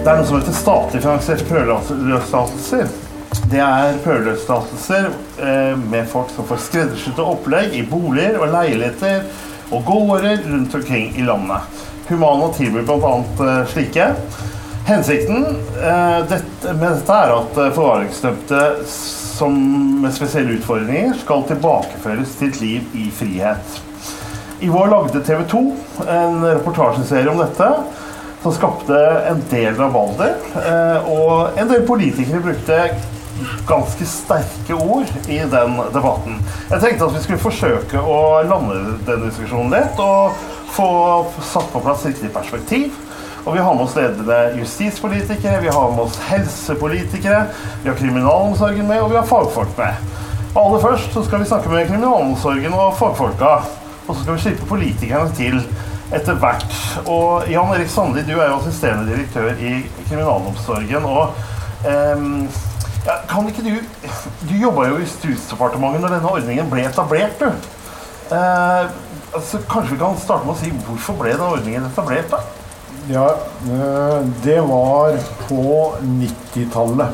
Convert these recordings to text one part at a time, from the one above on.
Det er noe som heter statlig finansierte prøveløslatelser. Det er prøveløslatelser eh, med folk som får skreddersydde opplegg i boliger og leiligheter og gårder rundt omkring i landet. Humana tilbyr bl.a. Eh, slike. Hensikten eh, med dette er at forvaringsdømte som med spesielle utfordringer skal tilbakeføres til et liv i frihet. I vår lagde TV 2 en reportasjeserie om dette som skapte en del rabalder. Eh, og en del politikere brukte ganske sterke ord i den debatten. Jeg tenkte at vi skulle forsøke å lande den diskusjonen litt og få satt på plass riktig perspektiv. Og vi har med oss ledende justispolitikere, vi har med oss helsepolitikere, vi har kriminalomsorgen med, og vi har fagfolk med. Aller først så skal vi snakke med kriminalomsorgen og fagfolka. Og så skal vi slippe politikerne til etter hvert. Og Jan Erik Sandli, du er jo assisterende direktør i kriminalomsorgen. og ehm, ja, kan ikke du Du jobba jo i Justisdepartementet når denne ordningen ble etablert, du. Eh, altså, kanskje vi kan starte med å si hvorfor ble denne ordningen etablert, da? Ja, eh, det var på 90-tallet.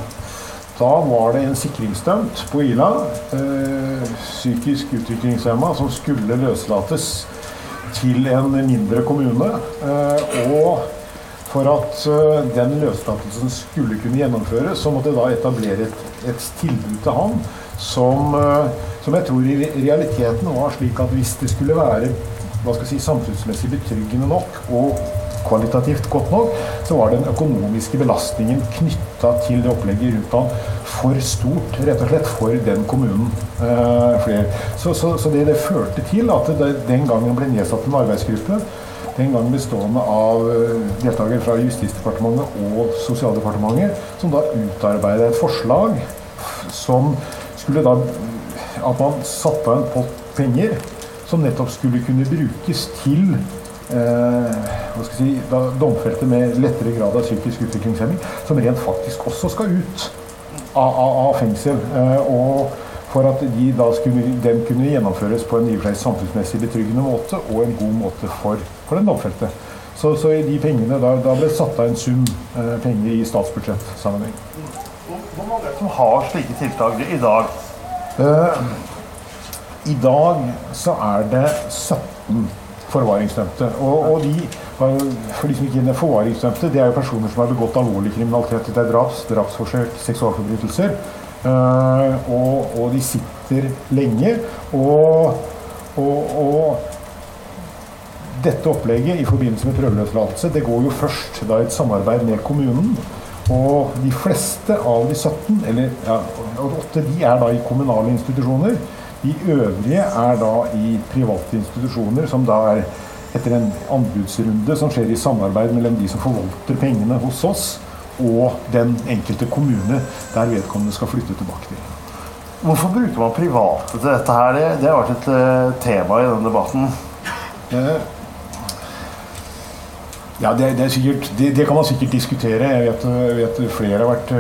Da var det en sikringsdømt på Ila, eh, psykisk utviklingshemma, som skulle løslates til en mindre kommune. Eh, og for at den løslatelsen skulle kunne gjennomføres, så måtte det da etablere et, et tilbud til han som, som, jeg tror i realiteten var slik at hvis det skulle være si, samfunnsmessig betryggende nok og kvalitativt godt nok, så var den økonomiske belastningen knytta til det opplegget rundt ham for stort, rett og slett, for den kommunen. Eh, så, så, så, det, det førte til at det den gangen ble nedsatt en arbeidsgruppe den gang bestående av eh, deltakere fra Justisdepartementet og Sosialdepartementet, som da utarbeidet et forslag som skulle da At man satte av en pott penger som nettopp skulle kunne brukes til hva skal jeg si, da, domfelte med lettere grad av psykisk utviklingshemming, som rent faktisk også skal ut av, av, av fengsel. Eh, og for at de da skulle, den kunne gjennomføres på en i og for seg samfunnsmessig betryggende måte og en god måte for, for den domfelte. Så, så de pengene, da, da, ble satt av en sum eh, penger i statsbudsjettsammenheng. Hvor mange som har slike tiltak i dag? Eh, I dag så er det 17 forvaringsdømte. Og, og de, for de som ikke er forvaringsdømte, det er jo personer som har begått alvorlig kriminalitet. Det er draps, drapsforsøk, seksualforbrytelser. Uh, og, og, de sitter lenge. Og, og, og, dette opplegget i forbindelse med prøveløslatelse det går jo først da et samarbeid med kommunen. Og de fleste av de 17, eller ja, 8, de er da i kommunale institusjoner. De øvrige er da i private institusjoner, som da er etter en anbudsrunde som skjer i samarbeid mellom de som forvalter pengene hos oss, og den enkelte kommune der vedkommende skal flytte tilbake til. Hvorfor bruker man private til dette her? Det, det har vært et uh, tema i denne debatten. Eh, ja, det, det, sikkert, det, det, kan man sikkert diskutere. Jeg vet, vet flere har vært,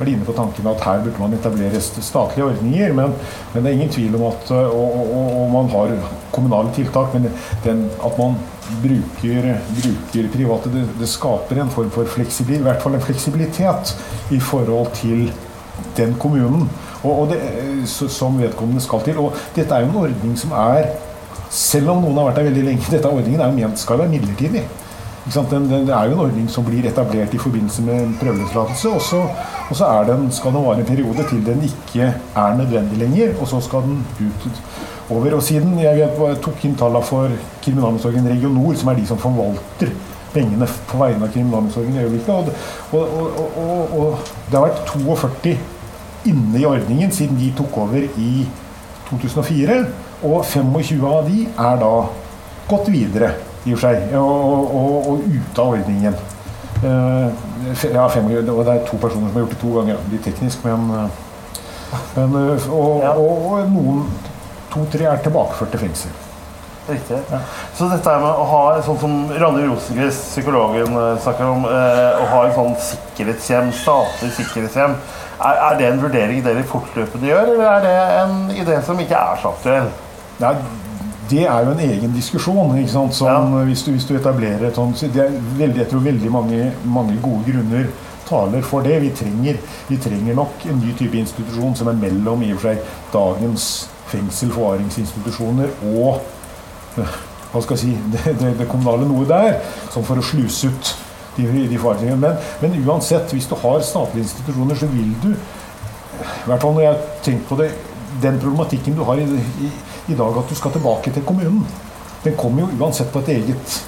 vært, inne på tanken at her burde man etablere statlige ordninger. Men, men det er ingen tvil om at og, og, og man har kommunale tiltak. Men den, at man bruker, bruker private. Det, det, skaper en form for fleksibilitet, i hvert fall en fleksibilitet i forhold til den kommunen og, og det, som vedkommende skal til. Og dette er jo en ordning som er Selv om noen har vært der veldig lenge, dette ordningen er jo ment skal være midlertidig. Det er jo en ordning som blir etablert i forbindelse med en prøveløslatelse. Og så, skal den vare en periode til den ikke er nødvendig lenger, og så skal den ut over. Og siden jeg, jeg tok inn tallene for kriminalomsorgen Region Nord, som er de som forvalter pengene på vegne av kriminalomsorgen i øyeblikket, og, og, og, og, det har vært 42 inne i ordningen siden de tok over i 2004. Og 25 av de er da gått videre, i og for seg, og, ute av ordningen. Uh, ja, fem, og det er to personer som har gjort det to ganger. Litt teknisk, men, men og, og noen to-tre er tilbakeført til fengsel. Riktig. Ja. Så dette med å ha sånn som Randi Rosenquist, psykologen, eh, snakker om, eh, å ha en sånn sikkerhetshjem, statlig sikkerhetshjem, er, er, det en vurdering dere fortløpende gjør, eller er det en idé som ikke er så aktuell? Nei, det er jo en egen diskusjon. ikke sant? Sånn, Ja. hvis, du, hvis du etablerer et sånt det er veldig, Jeg tror veldig mange, mange gode grunner taler for det. Vi trenger, vi trenger nok en ny type institusjon som er mellom i og for seg dagens fengsel, forvaringsinstitusjoner og eh, hva skal jeg si, det, det, det kommunale noe der, sånn for å sluse ut de, de forvaringene. Men, men uansett, hvis du har statlige institusjoner, så vil du i hvert fall når jeg har tenkt på det, den problematikken du har i, i, i dag, at du skal tilbake til kommunen, den kommer jo uansett på et eget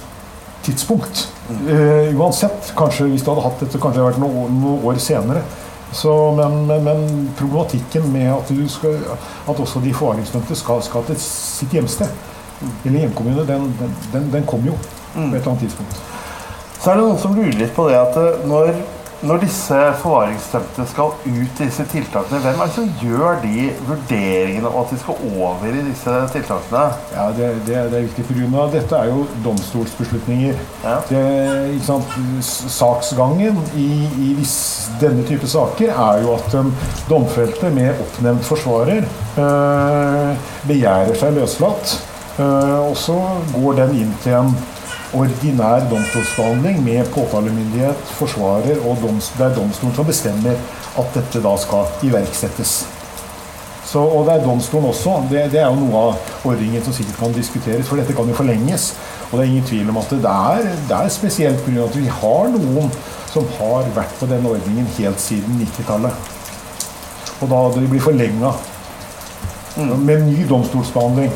tidspunkt. Uh, uansett, kanskje hvis du hadde hatt dette, kanskje det hadde vært noen, noen år senere. Så, men, men, men problematikken med at, du skal, at også de forvaringsdømte skal, skal til sitt hjemsted, eller hjemkommune, den, den, den, den kommer jo på et eller annet tidspunkt. Så er det noen som lurer litt på det at eh, når, når disse forvaringsdømte skal ut i disse tiltakene, hvem er det som gjør de vurderingene om at de skal over i disse tiltakene? Ja, det, det, det er viktig pga. dette er jo domstolsbeslutninger. Ja. Det? Saksgangen i, i viss, denne type saker er jo at um, domfelte med oppnevnt forsvarer øh, begjærer seg løslatt. øh, og så går den inn til en ordinær domstolsbehandling med påtalemyndighet, forsvarer og doms, det er domstolen som bestemmer at dette da skal iverksettes. Så, og det er domstolen også. Det, det er jo noe av ordningen som sikkert kan diskuteres, for dette kan jo forlenges. Og det er ingen tvil om at det er, det er spesielt pga. at vi har noen som har vært på denne ordningen helt siden 90-tallet. Og da hadde de blitt forlenga med ny domstolsbehandling.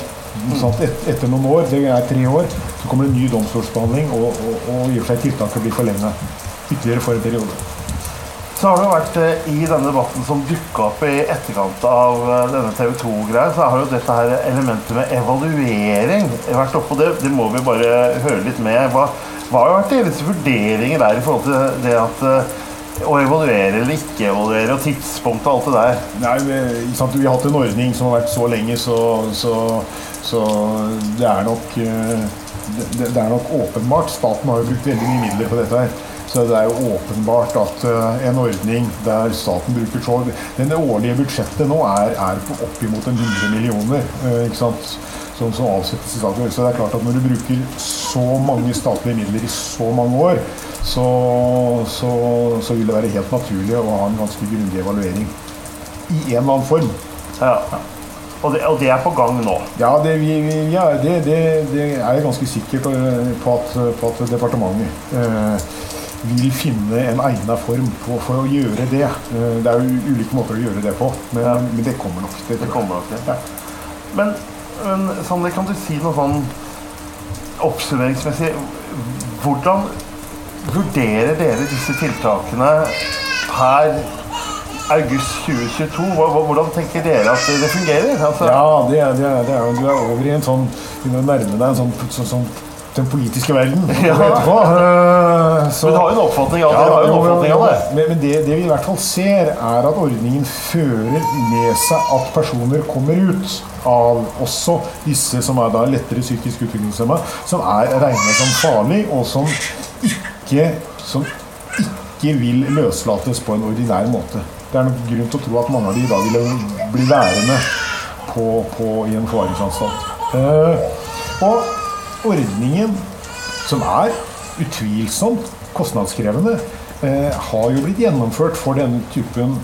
Sant? Et, etter noen år, det er tre år, så kommer det en ny domstolsbehandling, og, og, og i og for seg tiltaket blir ytterligere for en periode. Så har det jo vært eh, i denne debatten som dukka opp i etterkant av eh, denne TV 2-greia, så har jo dette her elementet med evaluering vært oppå Det, det må vi bare høre litt med. Hva, hva har vært deres vurderinger der i forhold til det at eh, å evaluere eller ikke evaluere, og tidspunkt og alt det der? Nei, vi, sant? vi har hatt en ordning som har vært så lenge, så, så, så det er nok eh, det, det er nok åpenbart. Staten har jo brukt veldig mye midler på dette her. Så det er jo åpenbart at eh, en ordning der staten bruker så Det årlige budsjettet nå er, er på oppimot en 100 millioner. eh, ikke sant? Som, som avsettes i staten. Så det er klart at når du bruker så mange statlige midler i så mange år, så, så, så vil det være helt naturlig å ha en ganske grundig evaluering. I en eller annen form. Ja. Og, det, og det er på gang nå. Ja, det, vi, ja, det, det, det er jeg ganske sikker på, på, at, på at departementet eh, vil finne en egnet form på, for å gjøre det. Eh, det er jo ulike måter å gjøre det på, men, Ja. men det kommer nok. Det, Det kommer nok. Ja. Men, men Sander, kan du si noe sånn oppsummeringsmessig Hvordan vurderer dere disse tiltakene her august 2022? Hva- hva- Hvordan tenker dere at det fungerer? Altså, Ja, det er, det er, det er, jo- er over i en sånn Begynner å nærme deg en sånn, sånn, sånn den politiske verden. Ja. Eh, så- Men du har jo en oppfatning av det? jo, jo, oppfatning av det. Men, men det, det vi i hvert fall ser, er at ordningen fører med seg at personer kommer ut av også disse som er da lettere psykisk utviklingshemma, som er regnet som farlig, og som ikke, som ikke vil løslates på en ordinær måte. Det er nok grunn til å tro at mange av de i dag vil bli værende på, på, i en forvaringsanstalt. Eh, og ordningen, som er utvilsomt kostnadskrevende, eh, har jo blitt gjennomført for denne typen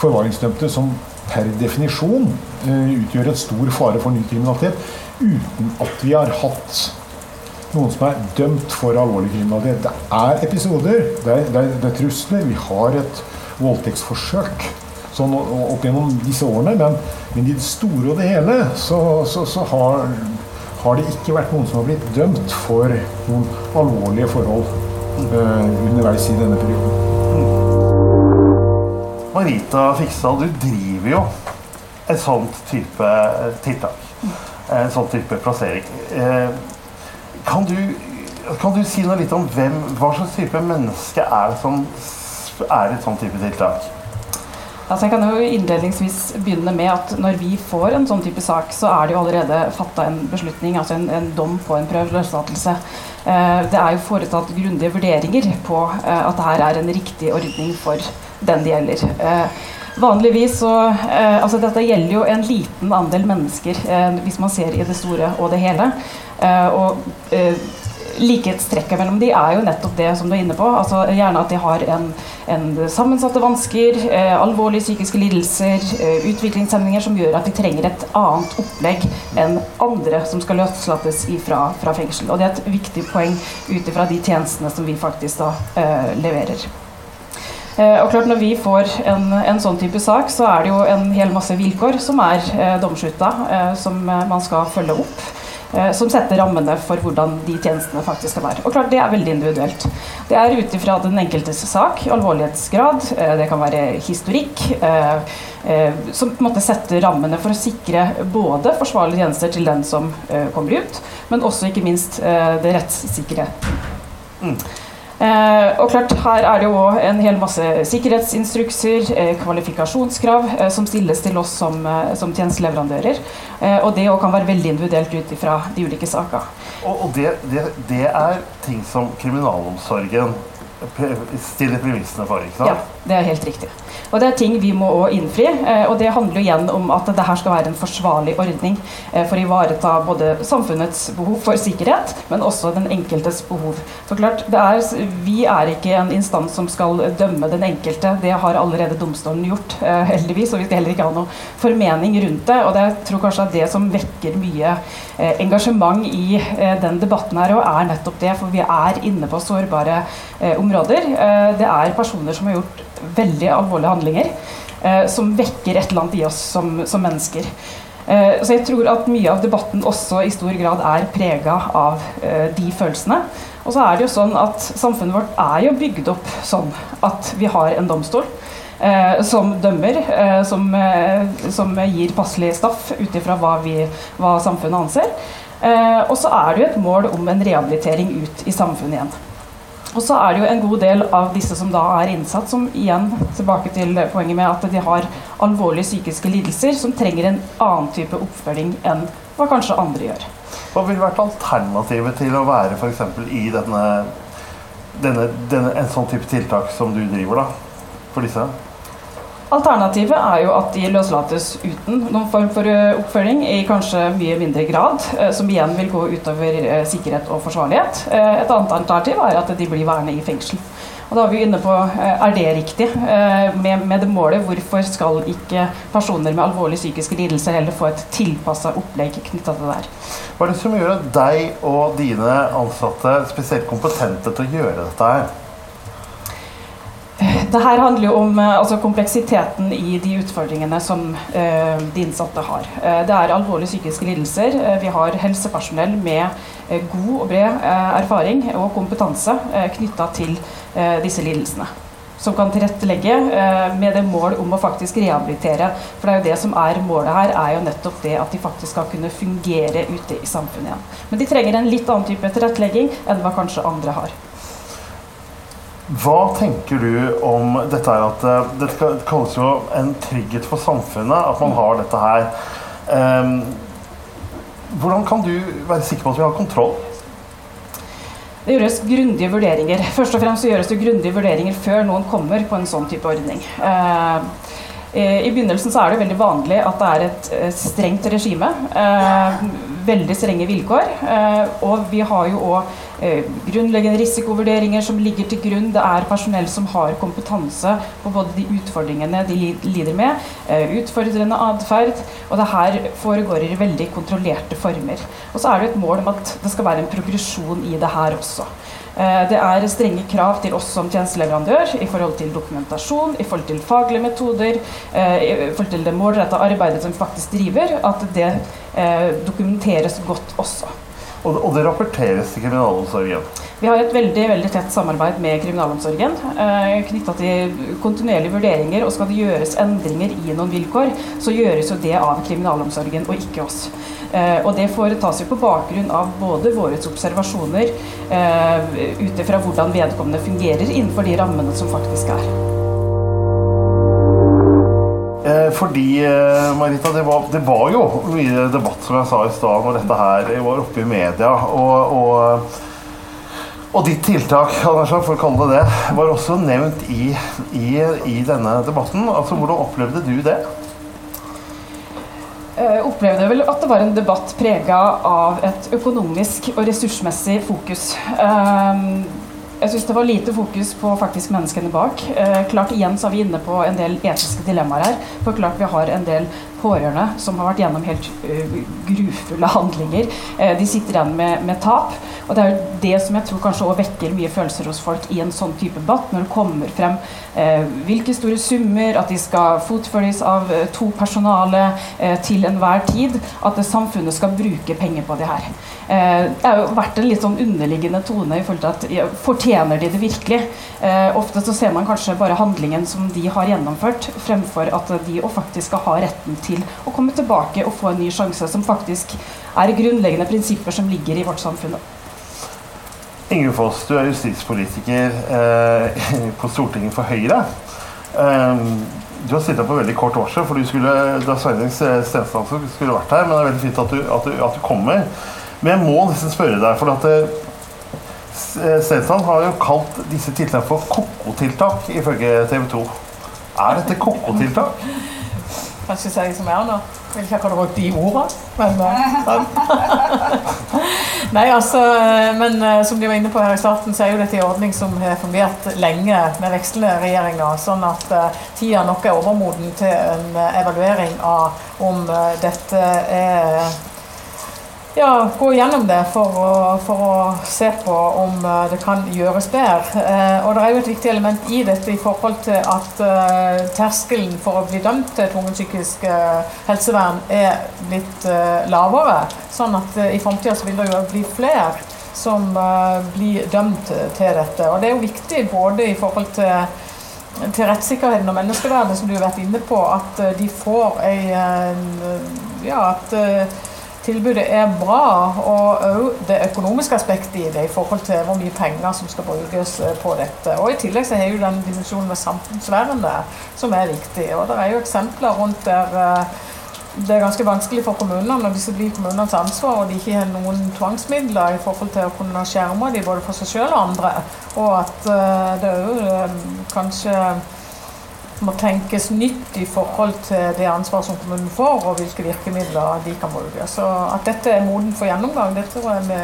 forvaringsdømte som per definisjon eh, utgjør en stor fare for ny kriminalitet, uten at vi har hatt noen som er dømt for alvorlig kriminalitet. Det er episoder, det er, det er, det er trusler. Vi har et voldtektsforsøk sånn opp gjennom disse årene, men, men i det store og det hele så, så, så har, har det ikke vært noen som har blitt dømt for noen alvorlige forhold eh, underveis i denne perioden. Marita Fiksdal, du driver jo et sånt type tiltak. En sånn type plassering. Eh, Kan du, kan du si noe litt om hvem, hva slags type menneske er det som er et sånn type tiltak? Altså jeg kan jo innledningsvis begynne med at når vi får en sånn type sak, så er det jo allerede fatta en beslutning, altså en, en dom på en prøveløslatelse. Eh, det er jo foretatt grundige vurderinger på eh, at dette er en riktig ordning for den det gjelder. Eh, Vanligvis så Altså dette gjelder jo en liten andel mennesker, hvis man ser i det store og det hele. Og likhetstrekket mellom de er jo nettopp det som du er inne på. altså Gjerne at de har en, en sammensatte vansker, eh, alvorlige psykiske lidelser, eh, utviklingshemninger som gjør at de trenger et annet opplegg enn andre som skal løslates ifra, fra fengsel. Og det er et viktig poeng ut ifra de tjenestene som vi faktisk da eh, leverer. Eh, og klart Når vi får en, en, sånn type sak, så er det jo en hel masse vilkår som er eh, domslutta, eh, som man skal følge opp. Eh, som setter rammene for hvordan de tjenestene faktisk skal være. Og klart, Det er veldig individuelt. Det er ut ifra den enkeltes sak, alvorlighetsgrad, eh, det kan være historikk, eh, som på en måte setter rammene for å sikre både forsvarlige tjenester til den som kommer ut, men også ikke minst det rettssikre. Mm. Eh, og klart, Her er det jo en hel masse sikkerhetsinstrukser, eh, kvalifikasjonskrav eh, som stilles til oss som, som tjenesteleverandører. Og det kan være veldig individuelt ut ifra de ulike sakene. Og, og det, det, det, er ting som kriminalomsorgen stiller premissene for? ikke sant? Ja, det er helt riktig. Og det er ting vi må innfri. Eh, og det handler jo igjen om at det her skal være en forsvarlig ordning eh, for å ivareta både samfunnets behov for sikkerhet, men også den enkeltes behov. For klart, er, Vi er ikke en instans som skal dømme den enkelte. Det har allerede domstolen gjort, eh, heldigvis. Og vi skal heller ikke ha noe formening rundt det. Og det jeg tror kanskje er det som vekker mye engasjement i den debatten her, og er nettopp det. For vi er inne på sårbare områder. Det er personer som har gjort veldig alvorlige handlinger eh, som vekker et eller annet i oss som, som mennesker. Eh, så jeg tror at mye av debatten også i stor grad er prega av eh, de følelsene. Og så er det jo sånn at samfunnet vårt er jo bygd opp sånn at vi har en domstol. Eh, som dømmer, eh, som, eh, som, gir passelig staff ut ifra hva, hva, samfunnet anser. og så er det jo et mål om en rehabilitering ut i samfunnet igjen. Og så er det jo en god del av disse som da er innsatt, som igjen tilbake til poenget med at de har alvorlige psykiske lidelser som trenger en annen type oppfølging enn hva kanskje andre gjør. Hva ville vært alternativet til å være f.eks. i denne, denne, denne, en sånn type tiltak som du driver, da, for disse? Alternativet er jo at de løslates uten noen form for eh, oppfølging i kanskje mye mindre grad, eh, som igjen vil gå utover eh, sikkerhet og forsvarlighet. Et annet alternativ er at de blir værende i fengsel. Og da er vi inne på er det riktig med, med det målet hvorfor skal ikke personer med alvorlige psykiske lidelser heller få et tilpassa opplegg knytta til det der. Hva er det som gjør deg og dine ansatte spesielt kompetente til å gjøre dette her? Det her handler jo om eh, altså, kompleksiteten i de utfordringene som eh, de innsatte har. Eh, det er alvorlige psykiske lidelser. Eh, vi har helsepersonell med god og bred erfaring og kompetanse eh, knytta til disse lidelsene. Som kan tilrettelegge med det mål om å faktisk rehabilitere. For det er jo det som er målet her, er jo nettopp det at de faktisk skal kunne fungere ute i samfunnet igjen. Men de trenger en litt annen type tilrettelegging enn hva kanskje andre har. Hva tenker du om dette her at uh, det kalles jo en trygghet for samfunnet at man har dette her. Um, hvordan kan du være sikker på at vi har kontroll? Det gjøres grundige vurderinger. Først og fremst gjøres det grundige vurderinger før noen kommer på en sånn type ordning. Uh, i begynnelsen så er det veldig vanlig at det er et strengt regime. veldig strenge vilkår. og vi har jo òg Eh, grunnleggende risikovurderinger som ligger til grunn. Det er personell som har kompetanse på både de utfordringene de lider med, eh, utfordrende atferd, og det her foregår i veldig kontrollerte former. Og så er det et mål om at det skal være en progresjon i det her også. Eh, det er strenge krav til oss som tjenesteleverandør i forhold til dokumentasjon, i forhold til faglige metoder, i forhold til det målretta arbeidet som vi faktisk driver, at det dokumenteres godt også. Og, og det rapporteres til kriminalomsorgen? Vi har et veldig veldig tett samarbeid med kriminalomsorgen eh, knytta til kontinuerlige vurderinger. Og skal det gjøres endringer i noen vilkår, så gjøres jo det av kriminalomsorgen og ikke oss. Eh, og det foretas jo på bakgrunn av både våre observasjoner eh, ut ifra hvordan vedkommende fungerer innenfor de rammene som faktisk er. Eh, fordi, eh, Marita, det var, det var, jo mye debatt, som jeg sa i stad, når dette her var oppe i media. Og, og, Og ditt tiltak for å kalle det det, var også nevnt i, i, i denne debatten. Altså, Hvordan opplevde du det? Jeg opplevde vel at det var en debatt prega av et økonomisk og ressursmessig fokus. Um, jeg syns det var lite fokus på faktisk menneskene bak. Eh, klart Igjen så er vi inne på en del etiske dilemmaer her. For klart vi har en del pårørende som har vært gjennom helt uh, grufulle handlinger. Uh, de sitter igjen med, med, tap. Og det er jo det som jeg tror kanskje også vekker mye følelser hos folk i en sånn type debatt, når det kommer frem uh, hvilke store summer, at de skal fotfølges av eh, to personale til enhver tid, at samfunnet skal bruke penger på det her. Det har jo vært en litt sånn underliggende tone i forhold til at fortjener de det virkelig? Ofte så ser man kanskje bare handlingen som de har gjennomført, fremfor at de faktisk skal ha retten til å komme tilbake og få en ny sjanse, som faktisk er grunnleggende prinsipper som ligger i vårt samfunn. Ingrid Foss, du er justispolitiker eh, på Stortinget for Høyre. Eh, du har sittet på veldig kort årsdag, for du skulle, da Sveinung Stensland skulle vært her. Men det er veldig fint at du, at du, at du kommer. Men jeg må nesten spørre deg, for at eh, Stensland har jo kalt disse tiltakene for ko-ko-tiltak, ifølge TV 2. Er dette ko-ko-tiltak? Kanskje si som er nå. Jeg vil ikke akkurat brukt de ordene, men uh, Nei, altså, men uh, som de var inne på her i starten, så er jo dette en ordning som har fungert lenge med vekslende regjeringer. Sånn at tida nok er overmoden til en evaluering av om dette er ja, gå gjennom det for å, for å, se på om eh, det kan gjøres bedre. Eh, og det er jo et viktig element i dette i forhold til at eh, terskelen for å bli dømt til tvungent psykisk helsevern er blitt lavere. Sånn at i framtida vil det jo bli flere som blir dømt til dette. Og det er jo viktig både i forhold til til rettssikkerheten og menneskeverdet, som du har vært inne på, at de får ei Ja, at tilbudet er bra, og òg det økonomiske aspektet i det i forhold til hvor mye penger som skal brukes eh, på dette. Og I tillegg så har jo den dimensjonen med samfunnsvernet som er viktig. Og Det er jo eksempler rundt der eh, det er ganske vanskelig for kommunene når disse blir kommunenes ansvar og de ikke har noen tvangsmidler i forhold til å kunne skjerme dem både for seg selv og andre. Og at eh, det òg kanskje må tenkes nytt i forhold til det ansvaret som kommunen får, og hvilke virkemidler de kan bruke. Så at dette er moden for gjennomgang, det tror jeg vi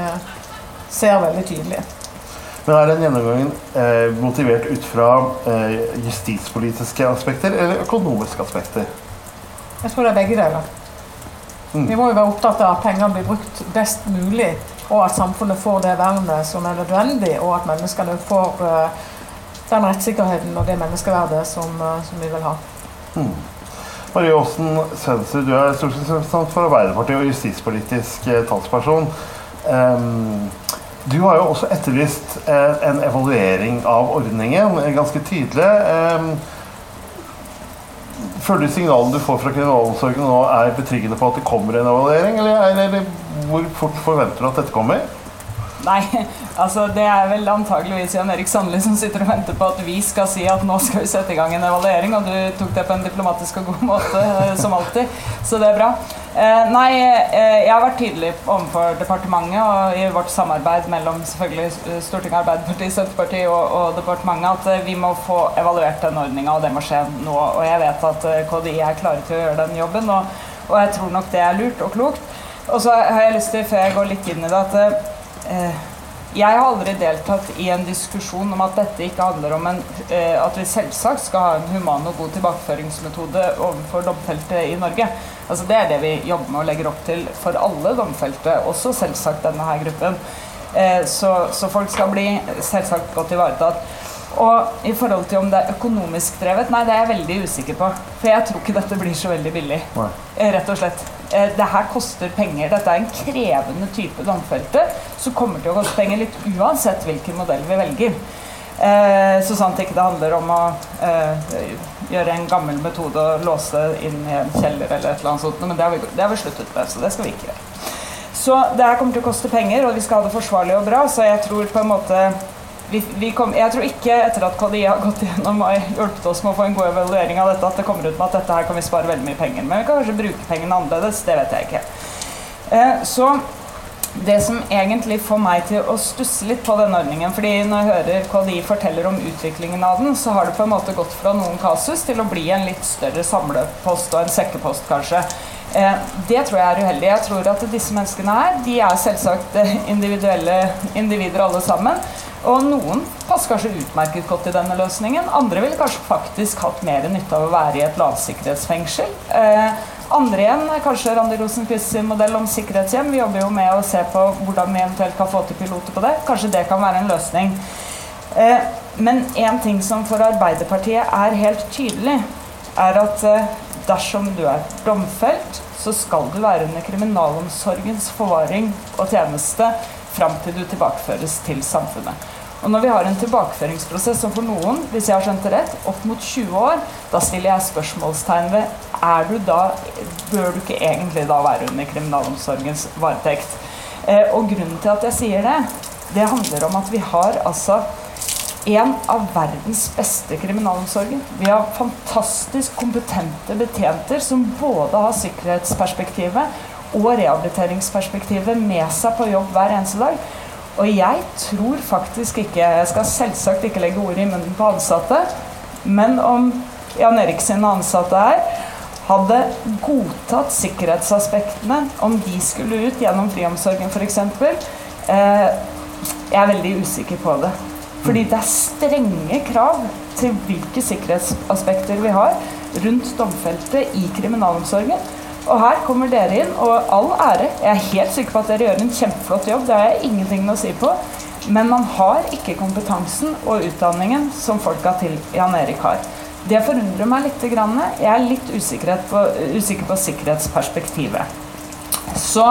ser veldig tydelig. Men Er den gjennomgangen eh, motivert ut fra eh, justispolitiske aspekter eller økonomiske aspekter? Jeg tror det er begge deler. Mm. Vi må jo være opptatt av at pengene blir brukt best mulig, og at samfunnet får det vernet som er nødvendig, og at menneskene får eh, den rettssikkerheten og det menneskeverdet som, eh, som vi vil ha. Mm. Marie Aasen Svensrud, du er stortingsrepresentant for Arbeiderpartiet og justispolitisk eh, talsperson. Um, du har jo også etterlyst eh, en evaluering av ordningen, ganske tydelig. Um, Føler du signalene du får fra kriminalomsorgen nå er betryggende på at det kommer en evaluering, eller, eller hvor fort forventer du at dette kommer? Nei, altså det er vel antageligvis Jan Erik Sandli som sitter og venter på at vi skal si at nå skal vi sette i gang en evaluering, og du tok det på en diplomatisk og god måte, eh, som alltid. Så det er bra. Eh, nei, eh, jeg har vært tydelig overfor departementet og i vårt samarbeid mellom selvfølgelig Stortinget, Arbeiderpartiet, Senterpartiet og, og departementet at vi må få evaluert den ordninga, og det må skje nå. Og jeg vet at KDI er klare til å gjøre den jobben, og, og jeg tror nok det er lurt og klokt. Og så har jeg lyst til, før jeg går litt inn i det, at jeg har aldri deltatt i en diskusjon om at dette ikke handler om en, eh, at vi selvsagt skal ha en human og god tilbakeføringsmetode overfor domfelte i Norge. Altså Det er det vi jobber med og legger opp til for alle domfelte, også selvsagt denne her gruppen. Eh, så, så folk skal bli selvsagt godt ivaretatt. Og i forhold til om det er økonomisk drevet, nei, det er jeg veldig usikker på. For jeg tror ikke dette blir så veldig billig. Eh, rett og slett. Eh, det her koster penger. Dette er en krevende type domfelte som kommer til å koste penger litt uansett hvilken modell vi velger. Eh, så sant ikke det handler om å gjøre en gammel metode og låse inn i en kjeller eller et eller annet sånt. Men det har vi, det har vi sluttet med, så det skal vi ikke gjøre. Så det her kommer til å koste penger, og vi skal ha det forsvarlig og bra. Så jeg tror på en måte vi, vi kom, jeg tror ikke etter at KDI har gått gjennom og hjulpet oss med å få en god evaluering av dette, at det kommer ut med at dette her kan vi spare veldig mye penger. Men vi kan kanskje bruke pengene annerledes. Det vet jeg ikke. Eh, så det som egentlig får meg til å stusse litt på denne ordningen fordi Når jeg hører KDI forteller om utviklingen av den, så har det på en måte gått fra noen kasus til å bli en litt større samlepost og en sekkepost, kanskje. Eh, det tror jeg er uheldig. Jeg tror at disse menneskene her, de er selvsagt individuelle individer alle sammen. Og noen passer kanskje utmerket godt i denne løsningen. Andre ville kanskje faktisk hatt mer nytte av å være i et lavsikkerhetsfengsel. Eh, andre igjen kanskje Randi Rosenquist sin modell om sikkerhetshjem. Vi jobber jo med å se på hvordan vi eventuelt kan få til piloter på det. Kanskje det kan være en løsning. Eh, men én ting som for Arbeiderpartiet er helt tydelig, er at eh, dersom du er domfelt, så skal du være under kriminalomsorgens forvaring og tjeneste fram til du tilbakeføres til samfunnet. Og når vi har en tilbakeføringsprosess som for noen, hvis jeg har skjønt det rett, opp mot 20 år, da stiller jeg spørsmålstegn ved er du da, Bør du ikke egentlig da være under kriminalomsorgens varetekt? Eh, og grunnen til at jeg sier det, det handler om at vi har altså en av verdens beste kriminalomsorger. Vi har fantastisk kompetente betjenter som både har sikkerhetsperspektivet og rehabiliteringsperspektivet med seg på jobb hver eneste dag. Og jeg tror faktisk ikke Jeg skal selvsagt ikke legge ord i munnen på ansatte, men om Jan Erik sine ansatte her hadde godtatt sikkerhetsaspektene, om de skulle ut gjennom friomsorgen f.eks. Eh, jeg er veldig usikker på det. Fordi det er strenge krav til hvilke sikkerhetsaspekter vi har rundt domfelte i kriminalomsorgen. Og her kommer dere inn, og all ære. Jeg er helt sikker på at dere gjør en kjempeflott jobb. Det har jeg ingenting å si på. Men man har ikke kompetansen og utdanningen som folka til Jan Erik har. Det forundrer meg litt. Jeg er litt usikker på, usikker på sikkerhetsperspektivet. Så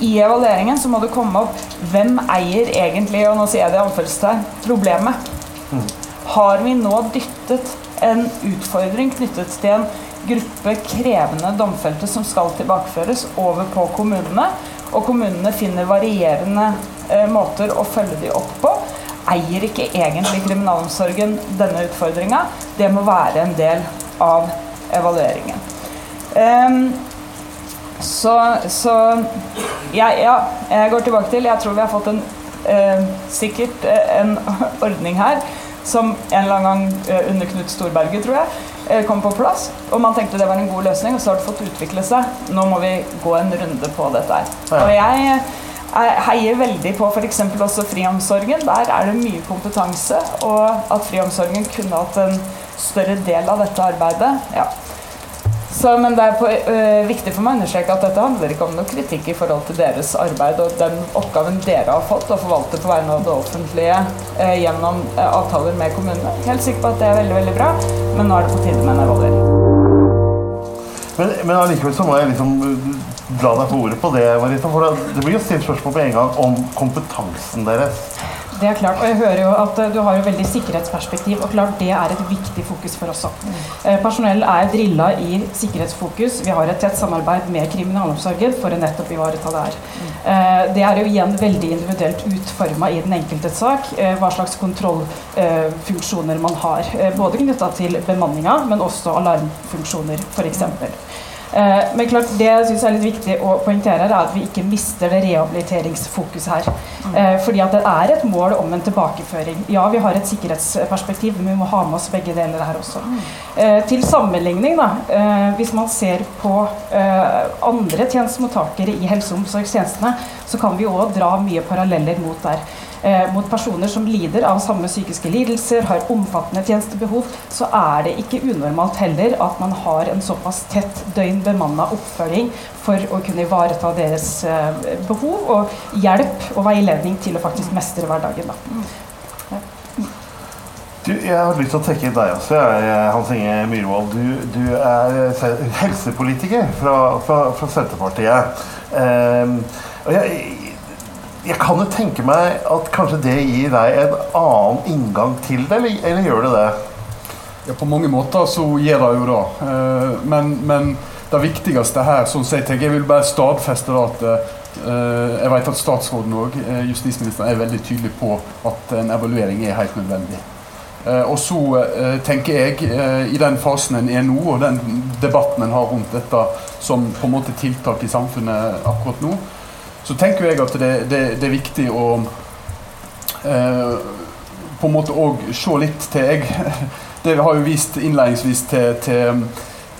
i evalueringen så må det komme opp hvem eier egentlig, og nå sier jeg det i problemet. Mm. Har vi nå dyttet en utfordring knyttet til en gruppe krevende domfelte som skal tilbakeføres, over på kommunene. Og kommunene finner varierende eh, måter å følge de opp på. Eier ikke egentlig kriminalomsorgen denne utfordringa? Det må være en del av evalueringen. Um, så, så ja, ja, jeg går tilbake til Jeg tror vi har fått en eh, sikkert uh, en ordning her som en eller annen gang uh, under Knut Storberget, tror jeg, Eh, kom på plass. Og man tenkte det var en god løsning, og så har det fått utvikle seg. Nå må vi gå en runde på dette her. Og jeg eh, heier veldig på f.eks. også friomsorgen. Der er det mye kompetanse, og at friomsorgen kunne hatt en større del av dette arbeidet. Ja. Så, men det er på, øh, viktig for meg å understreke at dette handler ikke om noe kritikk i forhold til deres arbeid og den oppgaven dere har fått å forvalte på vegne av det offentlige øh, gjennom øh, avtaler med kommunene. Helt sikker på at det er veldig veldig bra, men nå er det på tide med en evaluering. Men, men allikevel så må jeg liksom dra deg på ordet på det, Marita. For det blir jo stilt spørsmål på en gang om kompetansen deres. Det er klart, og jeg hører jo at eh, Du har jo veldig sikkerhetsperspektiv, og klart det er et viktig fokus for oss òg. Mm. Personell er drilla i sikkerhetsfokus. Vi har et tett samarbeid med kriminalomsorgen for å nettopp ivareta det her. Mm. Det er jo igjen veldig individuelt utforma i den enkelte sak hva slags kontrollfunksjoner man har. Både knytta til bemanninga, men også alarmfunksjoner, f.eks. Eh, men klart, det jeg synes er litt viktig å poengtere, er at vi ikke mister det rehabiliteringsfokuset her. Mm. Eh, fordi at det er et mål om en tilbakeføring. Ja, vi har et sikkerhetsperspektiv, men vi må ha med oss begge deler her også. Mm. Eh, til sammenligning, da, hvis man ser på andre tjenestemottakere i helse- og omsorgstjenestene, så kan vi òg dra mye paralleller mot der mot personer som lider av samme psykiske lidelser, har omfattende tjenestebehov, så er det ikke unormalt heller at man har en såpass tett døgn bemanna oppfølging for å kunne ivareta deres eh, behov og hjelp og veiledning til å faktisk mestre hverdagen. Da. Du, jeg har lyst til å trekke inn deg også, Hans Inge Myhrvold. Du, du, er helsepolitiker fra, fra, fra Senterpartiet. Um, og jeg, jeg kan jo tenke meg at kanskje det gir deg en annen inngang til det, eller, eller gjør det det? Ja, På mange måter så gjør det jo det. Eh, men, men, det viktigste her, sånn jeg tenker, jeg vil bare stadfeste at eh, jeg vet at statsråden og eh, justisministeren er veldig tydelig på at en evaluering er helt nødvendig. Og så tenker jeg, i den fasen en er nå, og den debatten en har rundt dette som på en måte tiltak i samfunnet akkurat nå, så tenker jeg at det, det, det er viktig å eh, på en måte òg se litt til jeg Det har jo vist innledningsvis til, til,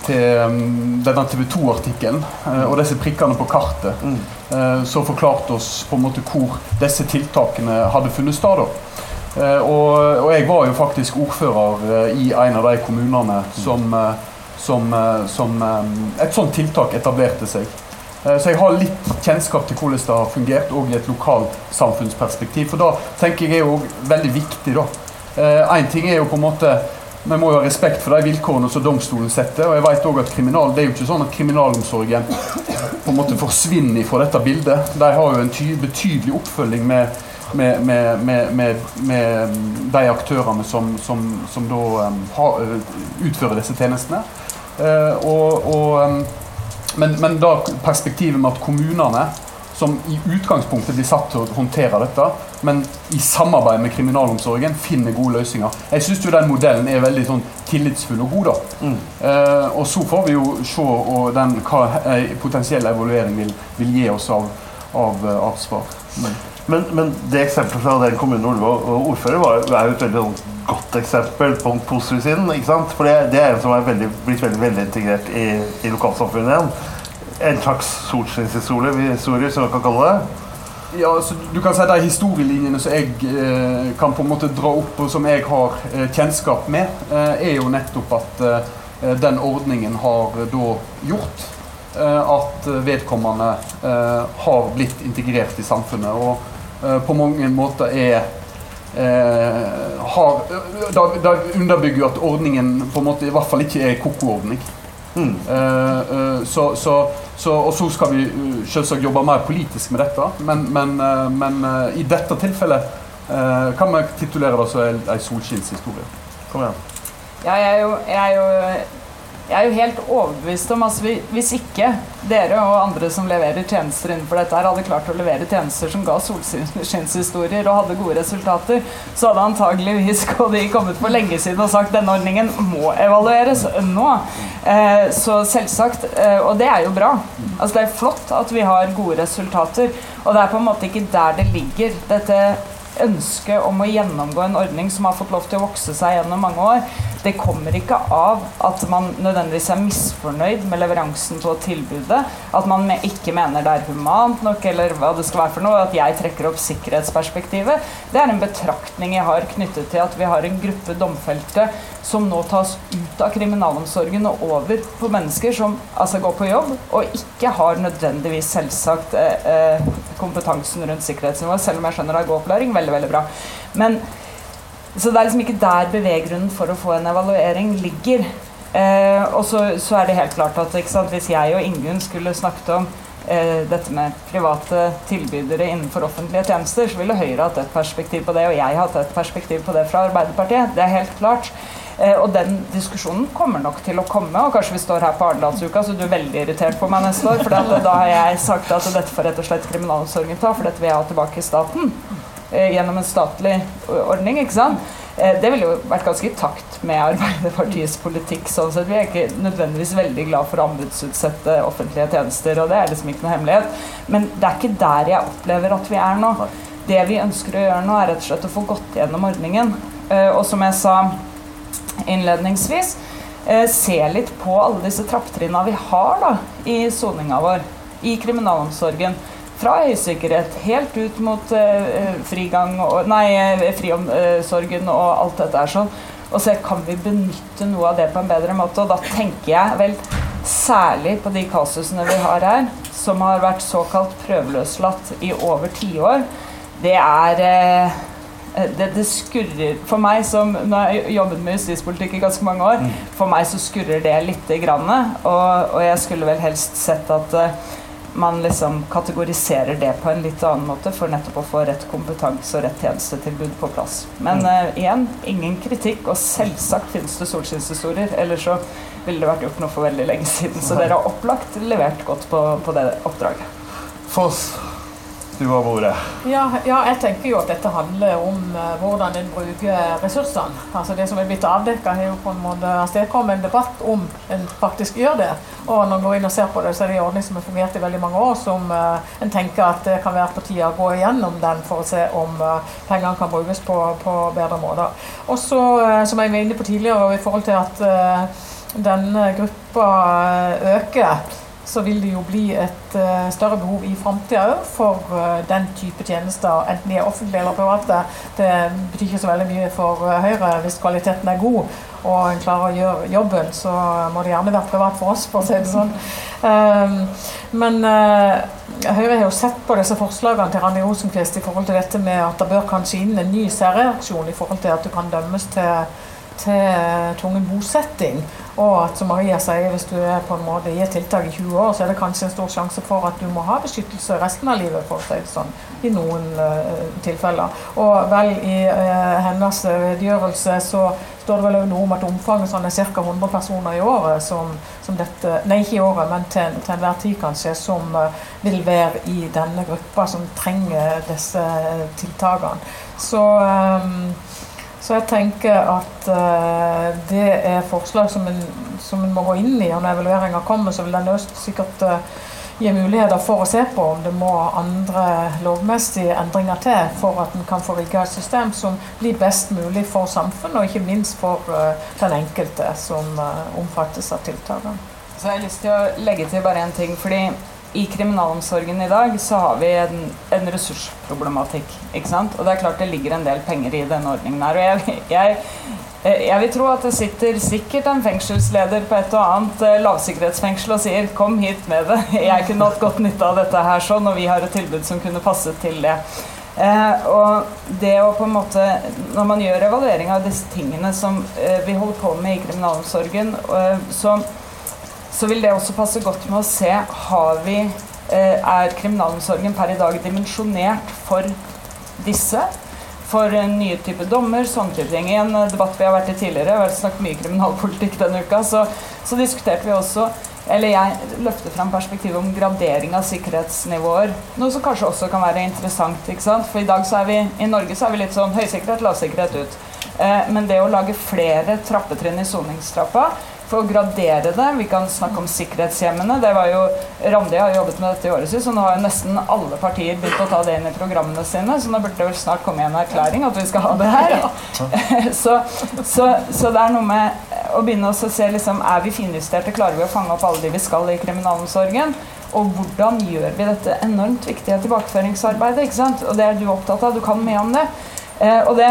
til um, denne TV 2-artikkelen eh, og disse prikkene på kartet, Mm. eh, som forklarte oss på en måte hvor disse tiltakene hadde funnet sted. Eh, og, og jeg var jo faktisk ordfører eh, i en av de kommunene som, eh, som, eh, som eh, et sånt tiltak etablerte seg. Eh, Så jeg har litt kjennskap til hvordan det har fungert, og i et lokalsamfunnsperspektiv. For da tenker jeg er jo veldig viktig, da. Én ting er jo på en måte Vi må jo ha respekt for de vilkårene som domstolen setter. Og jeg vet også at kriminal, det er jo ikke sånn at kriminalomsorgen på en måte forsvinner fra dette bildet. De har jo en ty betydelig oppfølging med, med, med, med de aktørene som, som, som da um, har, utfører disse tjenestene. Uh, og, og, um, men, men da perspektivet med at kommunene, som i utgangspunktet blir satt til å håndtere dette, men i samarbeid med kriminalomsorgen finner gode løsninger. Jeg syns den modellen er veldig sånn, tillitsfull og god. da. Mm. Eh, og så får vi jo se og den, hva en potensiell evaluering vil, vil gi oss av, av, eh, av svar. Men, men det eksempelet fra den kommunen du var ordfører, var, er jo et veldig sånn godt eksempel på den positive siden. ikke sant? For det, det er en som er veldig, blitt veldig, veldig integrert i, i lokalsamfunnet igjen. En slags solskinnshistorie, historie, som man kan kalle det. Ja, så du kan si De historielinjene som jeg eh, kan på en måte dra opp, og som jeg har eh, kjennskap med, eh, er jo nettopp at eh, den ordningen har eh, da gjort eh, at vedkommende har blitt integrert i samfunnet. Og på mange måter er har, da, da underbygger jo at ordningen på en måte i hvert fall ikke er koko-ordning. Mm. Eh, eh, så, så, så, og så skal vi eh, selvsagt jobbe mer politisk med dette, men, men, men i dette tilfellet kan vi titulere det som en solskinnshistorie. Kom igjen. Ja, jeg er jo, jeg er jo, jeg er jo helt overbevist om altså, Hvis ikke dere og andre som leverer tjenester innenfor dette, her hadde klart å levere tjenester som ga solskinnshistorier og hadde gode resultater, så hadde antageligvis KDI kommet for lenge siden og sagt denne ordningen må evalueres nå. Eh, så selvsagt, eh, og det er jo bra. Altså, det er flott at vi har gode resultater, og det er på en måte ikke der det ligger. dette ønsket om å gjennomgå en ordning som har fått lov til å vokse seg gjennom mange år, det kommer ikke av at man nødvendigvis er misfornøyd med leveransen på tilbudet, at man ikke mener det er humant nok, eller hva det skal være for noe, at jeg trekker opp sikkerhetsperspektivet. Det er en betraktning jeg har knyttet til at vi har en gruppe domfelte som nå tas ut av kriminalomsorgen og over på mennesker som altså går på jobb og ikke har nødvendigvis selvsagt eh, eh, kompetansen rundt sikkerhetsnivået, selv om jeg skjønner det er god opplæring. Veldig, veldig bra. Men så det er liksom ikke der beveggrunnen for å få en evaluering ligger. Eh, og så, så er det helt klart at sant, hvis jeg og Ingunn skulle snakket om eh, dette med private tilbydere innenfor offentlige tjenester, så ville Høyre hatt et perspektiv på det, og jeg hatt et perspektiv på det fra Arbeiderpartiet. Det er helt klart. Eh, og den diskusjonen kommer nok til å komme, og kanskje vi står her på Arendalsuka, så du er veldig irritert på meg neste år, for da har jeg sagt at dette får rett og slett kriminalomsorgen ta, for dette vil jeg ha tilbake i staten eh, gjennom en statlig ordning, ikke sant? Eh, Det ville jo vært ganske i takt med Arbeiderpartiets politikk. sånn sett. Vi er ikke nødvendigvis veldig glad for å anbudsutsette offentlige tjenester, og det er liksom ikke noe hemmelighet. Men det er ikke der jeg opplever at vi er nå. Det vi ønsker å gjøre nå, er rett og slett å få gått gjennom ordningen. Eh, Og som jeg sa innledningsvis, eh, se litt på alle disse trappetrinna vi har da, i soninga vår, i kriminalomsorgen. Fra høysikkerhet helt ut mot eh, frigang og, nei, eh, friomsorgen og alt dette her sånn. Og se kan vi benytte noe av det på en bedre måte. Og da tenker jeg vel særlig på de kasusene vi har her, som har vært såkalt prøveløslatt i over tiår. Det er eh, det, det skurrer For meg som Nå har jeg jobbet med justispolitikk i ganske mange år. For meg så skurrer det lite grann. Og, og jeg skulle vel helst sett at eh, man liksom kategoriserer det på en litt annen måte for nettopp å få rett kompetanse og rett tjenestetilbud på plass. Men eh, igjen, ingen kritikk, og selvsagt finnes det solskinnshistorier. Ellers så ville det vært gjort noe for veldig lenge siden. Så dere har opplagt levert godt på, på det oppdraget. Foss. Du var bordet? Ja, ja, jeg tenker jo at dette handler om uh, hvordan en bruker ressursene. Altså Det som er blitt avdekka, har jo på en måte avstedkommet en debatt om en faktisk gjør det. Og når en går inn og ser på det, så er det en ordning som har fungert i veldig mange år, som uh, en tenker at det kan være på tide å gå igjennom den for å se om uh, pengene kan brukes på, på bedre måter. Og så, som jeg var inne på tidligere, i forhold til at denne gruppa øker så vil det jo bli et uh, større behov i framtida òg for uh, den type tjenester, enten de er offentlige eller private. Det betyr ikke så veldig mye for uh, Høyre hvis kvaliteten er god og en klarer å gjøre jobben, så må det gjerne være privat for oss, for å si det sånn. Um, men Høyre har jo sett på disse forslagene til Randi Rosenquist i forhold til dette med at det bør kanskje inn en ny særreaksjon i forhold til at du kan dømmes til til tvungen bosetting. Og at som Maria sier, hvis du er på en måte i et tiltak i 20 år, så er det kanskje en stor sjanse for at du må ha beskyttelse resten av livet, for å si det sånn, i noen uh, tilfeller. Og vel, i uh, hennes redegjørelse så står det vel noe om at omfanget sånn er ca. 100 personer i året som, som, dette Nei, ikke i året, men til, til enhver tid, kanskje, som uh, vil være i denne gruppa som trenger disse tiltakene. Så um, så jeg tenker at uh, det er forslag som en, som en, må gå inn i. Og når evalueringa kommer, så vil den sikkert uh, gi muligheter for å se på om det må andre lovmessige endringer til for at en kan få rigga et system som blir best mulig for samfunnet, og ikke minst for uh, den enkelte som omfattes av tiltakene. Så jeg har lyst til å legge til bare en ting. fordi i kriminalomsorgen i dag så har vi en, en, ressursproblematikk. ikke sant? Og det er klart det ligger en del penger i denne ordningen her. Og jeg, jeg, jeg vil tro at det sitter sikkert en fengselsleder på et og annet eh, lavsikkerhetsfengsel og sier 'kom hit med det', jeg kunne hatt godt nytte av dette her sånn, og vi har et tilbud som kunne passet til det. Eh, og det å på en måte Når man gjør evaluering av disse tingene som eh, vi holder på med i kriminalomsorgen, eh, så så vil det også passe godt med å se har vi, eh, er kriminalomsorgen per i dag dimensjonert for disse. For nye typer dommer, sånne type ting. I en eh, debatt vi har vært i tidligere, vi har snakket mye kriminalpolitikk denne uka, så, så diskuterte vi også eller jeg løfter fram perspektivet om gradering av sikkerhetsnivåer. Noe som kanskje også kan være interessant. ikke sant? For i dag så er vi, i Norge så er vi litt sånn høysikkerhet, lavsikkerhet ut. Eh, men det å lage flere trappetrinn i soningstrappa for å gradere det. Vi kan snakke om sikkerhetshjemmene. Det var jo, Randi har jobbet med dette i årevis, og nå har jo nesten alle partier begynt å ta det inn i programmene sine, så nå burde det vel snart komme en erklæring at vi skal ha det her. så, så, så, det er noe med å begynne å se liksom, Er vi finjusterte? Klarer vi å fange opp alle de vi skal i kriminalomsorgen? Og hvordan gjør vi dette enormt viktige tilbakeføringsarbeidet? ikke sant? Og det er du opptatt av. Du kan mye om det. Eh, og det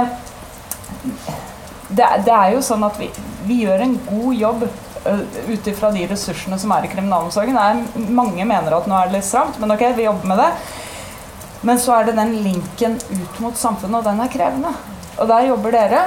det, det, er jo sånn at vi, vi gjør en god jobb ut ifra de ressursene som er i kriminalomsorgen. Er, mange mener at nå er det litt stramt, men ok, vi jobber med det. Men så er det den linken ut mot samfunnet, og den er krevende. Og der jobber dere.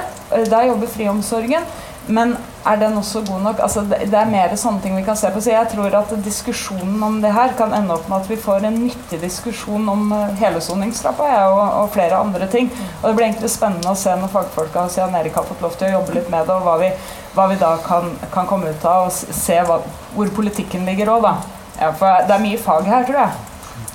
Der jobber friomsorgen. Men er den også god nok? Altså, det, er mer sånne ting vi kan se på. Så jeg tror at diskusjonen om det her kan ende opp med at vi får en nyttig diskusjon om hele helesoningstrappa ja, og, og, flere andre ting. Og det blir egentlig spennende å se når fagfolka og Jan Erik har fått lov til å jobbe litt med det, og hva vi, hva vi da kan, kan, komme ut av, og se hva, hvor politikken ligger òg, da. Ja, for det er mye fag her, tror jeg.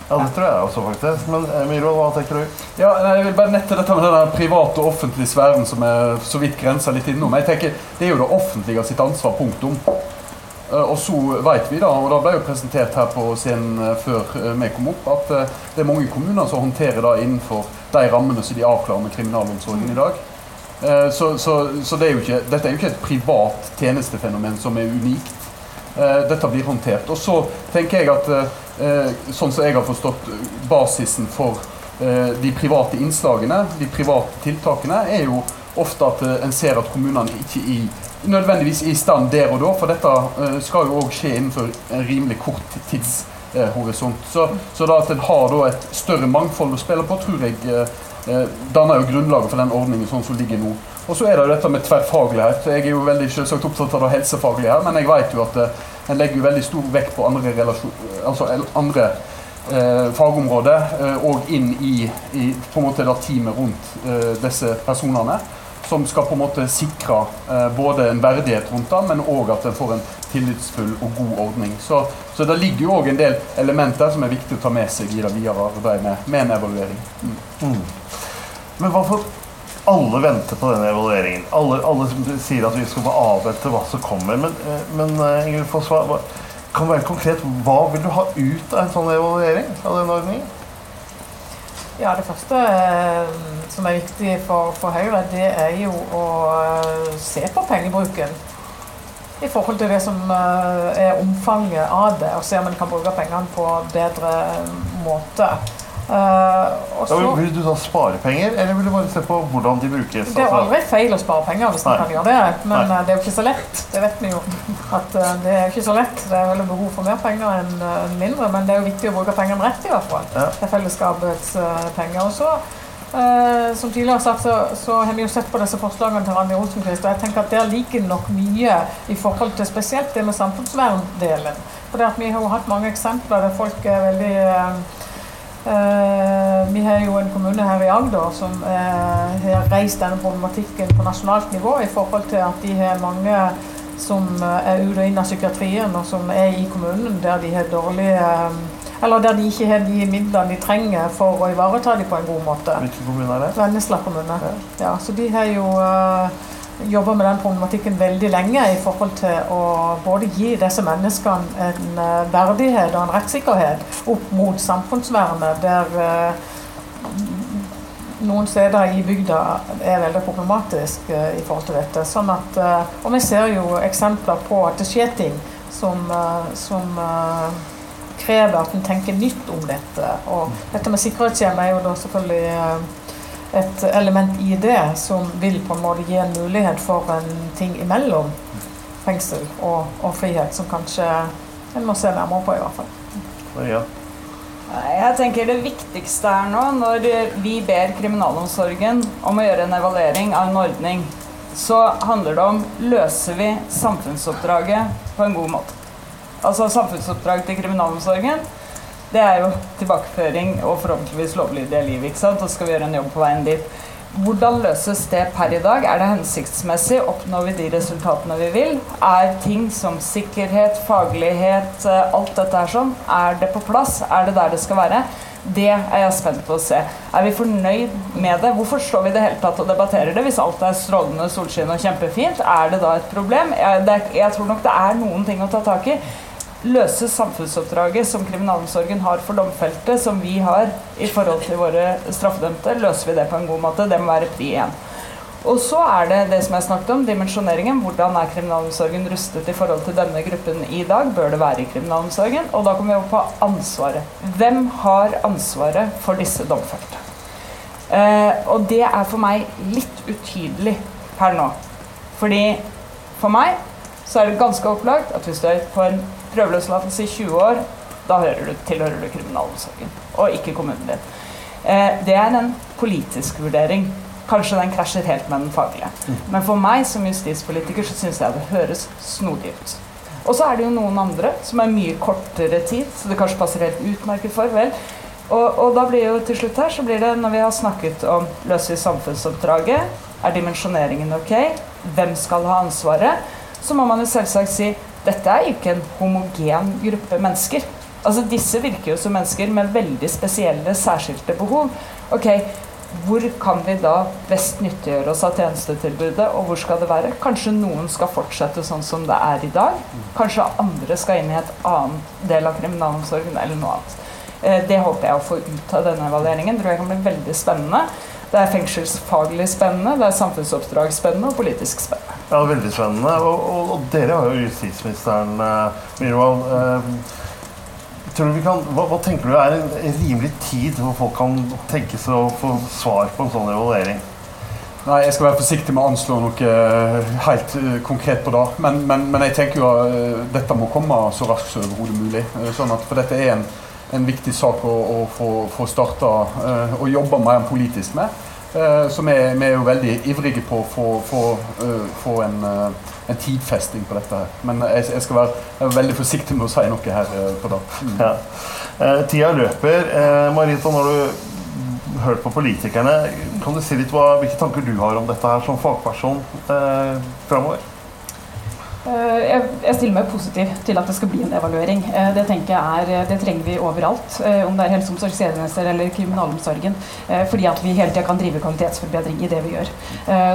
Ja, det tror jeg også, faktisk. Men Milo, Miro, hva tenker du? Ja, jeg vil bare nette dette med den private og offentlige sfæren som er så vidt grensa litt innom. Jeg tenker, Det er jo det offentlige sitt ansvar, punktum. Eh, og så vet vi da, og det ble jo presentert her på scenen eh, før vi kom opp, at det er mange kommuner som håndterer det innenfor de rammene som de avklarer med kriminalomsorgen i dag. Så, så, så det er ikke, dette er jo ikke et privat tjenestefenomen som er unikt. Dette blir håndtert. Og så tenker jeg at Eh, sånn som jeg har forstått basisen for eh, de private innslagene, de private tiltakene, er jo ofte at eh, en ser at kommunene ikke i, nødvendigvis er i stand der og da, for dette skal jo òg skje innenfor en rimelig kort tidshorisont. Så, så da at en har et større mangfold å spille på, tror jeg danner jo grunnlaget for den ordningen sånn som ligger nå. Og så er det jo dette med tverrfaglighet. Jeg er jo veldig selvsagt opptatt av det helsefaglige her, men jeg vet jo at en legger jo veldig stor vekt på andre, altså andre eh, fagområder eh, og inn i, i, på en måte da teamet rundt eh, disse personene. som skal på en måte sikre eh, både en verdighet rundt det, men òg at en får en tillitsfull og god ordning. Så, så det ligger jo òg en del elementer som er viktig å ta med seg i det videre arbeidet med, med en evaluering. Mm. Men hva for alle venter på denne evalueringen. Alle, alle sier at vi skal få avvente hva som kommer. Men, eh, men eh, Ingrid Foss, hva, kan være konkret, hva vil du ha ut av en sånn evaluering av denne ordningen? Ja, Det første eh, som er viktig for, for, Høyre, det er jo å se på pengebruken. I forhold til det som er omfanget av det, og se om en kan bruke pengene på bedre måte. Uh, også, ja, vil du da spare penger, eller vil du bare se på hvordan de brukes? Det er aldri feil å spare penger hvis man kan gjøre det, men Nei. det er jo ikke så lett. Det vet vi jo. At uh, det er ikke så lett. Det er vel behov for mer penger enn uh, mindre, men det er jo viktig å bruke pengene rett, i hvert fall. Ja. Det er fellesskapets penger. Og så, som tidligere sagt, så, så, har vi jo sett på disse forslagene til Randi Rosenquist, og jeg tenker at der ligger nok mye i forhold til spesielt det med samfunnsverndelen. For vi har jo hatt mange eksempler der folk er veldig vi har jo en kommune her i Agder som uh, har reist denne problematikken på nasjonalt nivå i forhold til at de har mange som uh, er ut og inn av psykiatrien, og som er i kommunen der de har dårlige Eller der de ikke har de midlene de trenger for å ivareta dem på en god måte. Hvilken kommune er det? Vennesla kommune. Ja. ja. så de har jo jobba med den problematikken veldig lenge i forhold til å både gi disse menneskene en eh, verdighet og en rettssikkerhet opp mot samfunnsvernet, der eh, noen steder i bygda er veldig problematisk uh, i forhold til dette. Sånn at, og vi ser jo eksempler på at det skjer ting som, som krever at en tenker nytt om dette. Og dette med sikkerhetshjem er jo da selvfølgelig et element i det som vil på en måte gi en mulighet for en ting imellom fengsel og, og frihet, som kanskje en må se nærmere på, i hvert fall. Ja. Jeg tenker Det viktigste er nå, når vi ber kriminalomsorgen om å gjøre en evaluering av en ordning, så handler det om løser vi samfunnsoppdraget på en god måte. Altså samfunnsoppdrag til kriminalomsorgen det er jo tilbakeføring og forhåpentligvis lovlydige liv. ikke sant? Og skal vi gjøre en jobb på veien dit. Hvordan løses det per i dag? Er det hensiktsmessig? Oppnår vi de resultatene vi vil? Er ting som sikkerhet, faglighet, eh, alt dette her sånn, er det på plass? Er det der det skal være? Det er jeg spent på å se. Er vi fornøyd med det? Hvorfor står vi i det hele tatt og debatterer det hvis alt er strålende solskinn og kjempefint? Er det da et problem? Jeg, det, jeg tror nok det er noen ting å ta tak i løse samfunnsoppdraget som kriminalomsorgen har for domfelte, som vi har i forhold til våre straffedømte, løser vi det på en god måte. Det må være pri én. Og så er det det som jeg snakket om, dimensjoneringen. Hvordan er kriminalomsorgen rustet i forhold til denne gruppen i dag? Bør det være i kriminalomsorgen? Og da kommer vi over på ansvaret. Hvem har ansvaret for disse domfelte? Eh, og det er for meg litt utydelig per nå. Fordi for meg så er det ganske opplagt at hvis du er på en prøveløslatelse i 20 år, da du, tilhører du kriminalomsorgen, og ikke kommunen din. Eh, det er en politisk vurdering. Kanskje den krasjer helt med den faglige. Mm. Men for meg som justispolitiker så syns jeg det høres snodig ut. Og så er det jo noen andre som er mye kortere tid, så det kanskje passer helt utmerket for. vel. Og, og da blir jo til slutt her, så blir det når vi har snakket om løser vi samfunnsoppdraget, er dimensjoneringen ok, hvem skal ha ansvaret, så må man jo selvsagt si dette er jo ikke en homogen gruppe mennesker. Altså Disse virker jo som mennesker med veldig spesielle, særskilte behov. Ok, Hvor kan vi da best nyttiggjøre oss av tjenestetilbudet, og hvor skal det være? Kanskje noen skal fortsette sånn som det er i dag. Kanskje andre skal inn i et annet del av kriminalomsorgen eller noe annet. Eh, det håper jeg å få ut av denne evalueringen. Det tror jeg kan bli veldig spennende. Det er fengselsfaglig spennende, det er samfunnsoppdrag spennende og politisk spennende. Ja, veldig spennende. Og, og, og dere har jo justisministeren, uh, Myhrvold. Uh, kan, hva, hva, tenker du er en, en rimelig tid hvor folk kan tenke seg å få svar på en sånn evaluering? Nei, Jeg skal være forsiktig med å anslå noe eh, helt uh, konkret på det. Men, men, men, jeg tenker jo at uh, dette må komme så raskt som overhodet mulig. Sånn at, for dette er en, en viktig sak å, å få, få starta og jobbe mer politisk med. Uh, så vi, vi, er jo veldig ivrige på å få, få uh, en, uh, en, tidfesting på dette. her. Men jeg, jeg skal være, jeg veldig forsiktig med å si noe her på det. Mm. Ja. tida løper. Marita, når du hørt på politikerne, kan du si litt hva, hvilke tanker du har om dette her som fagperson eh, framover? Eh, jeg, jeg stiller meg positiv til at det skal bli en evaluering. Eh, det tenker jeg er, det trenger vi overalt, eh, om det er helse- eller kriminalomsorgen. Fordi at vi hele tida kan drive kvalitetsforbedring i det vi gjør.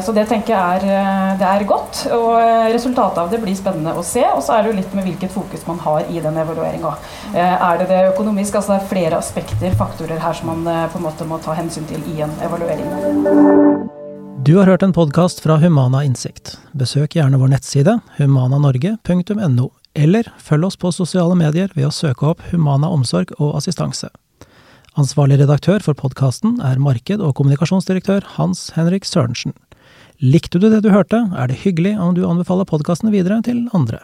Så det tenker jeg er, det er godt. Og resultatet av det blir spennende å se. Og så er det jo litt med hvilket fokus man har i den evalueringa. Er det det økonomiske? Altså det er flere aspekter, faktorer her som man på en måte må ta hensyn til i en evaluering. Du har hørt en podkast fra Humana Innsikt. Besøk gjerne vår nettside humananorge.no, eller følg oss på sosiale medier ved å søke opp Humana omsorg og assistanse. Ansvarlig redaktør for podkasten er marked- og kommunikasjonsdirektør Hans Henrik Sørensen. Likte du det du hørte, er det hyggelig om du anbefaler podkasten videre til andre.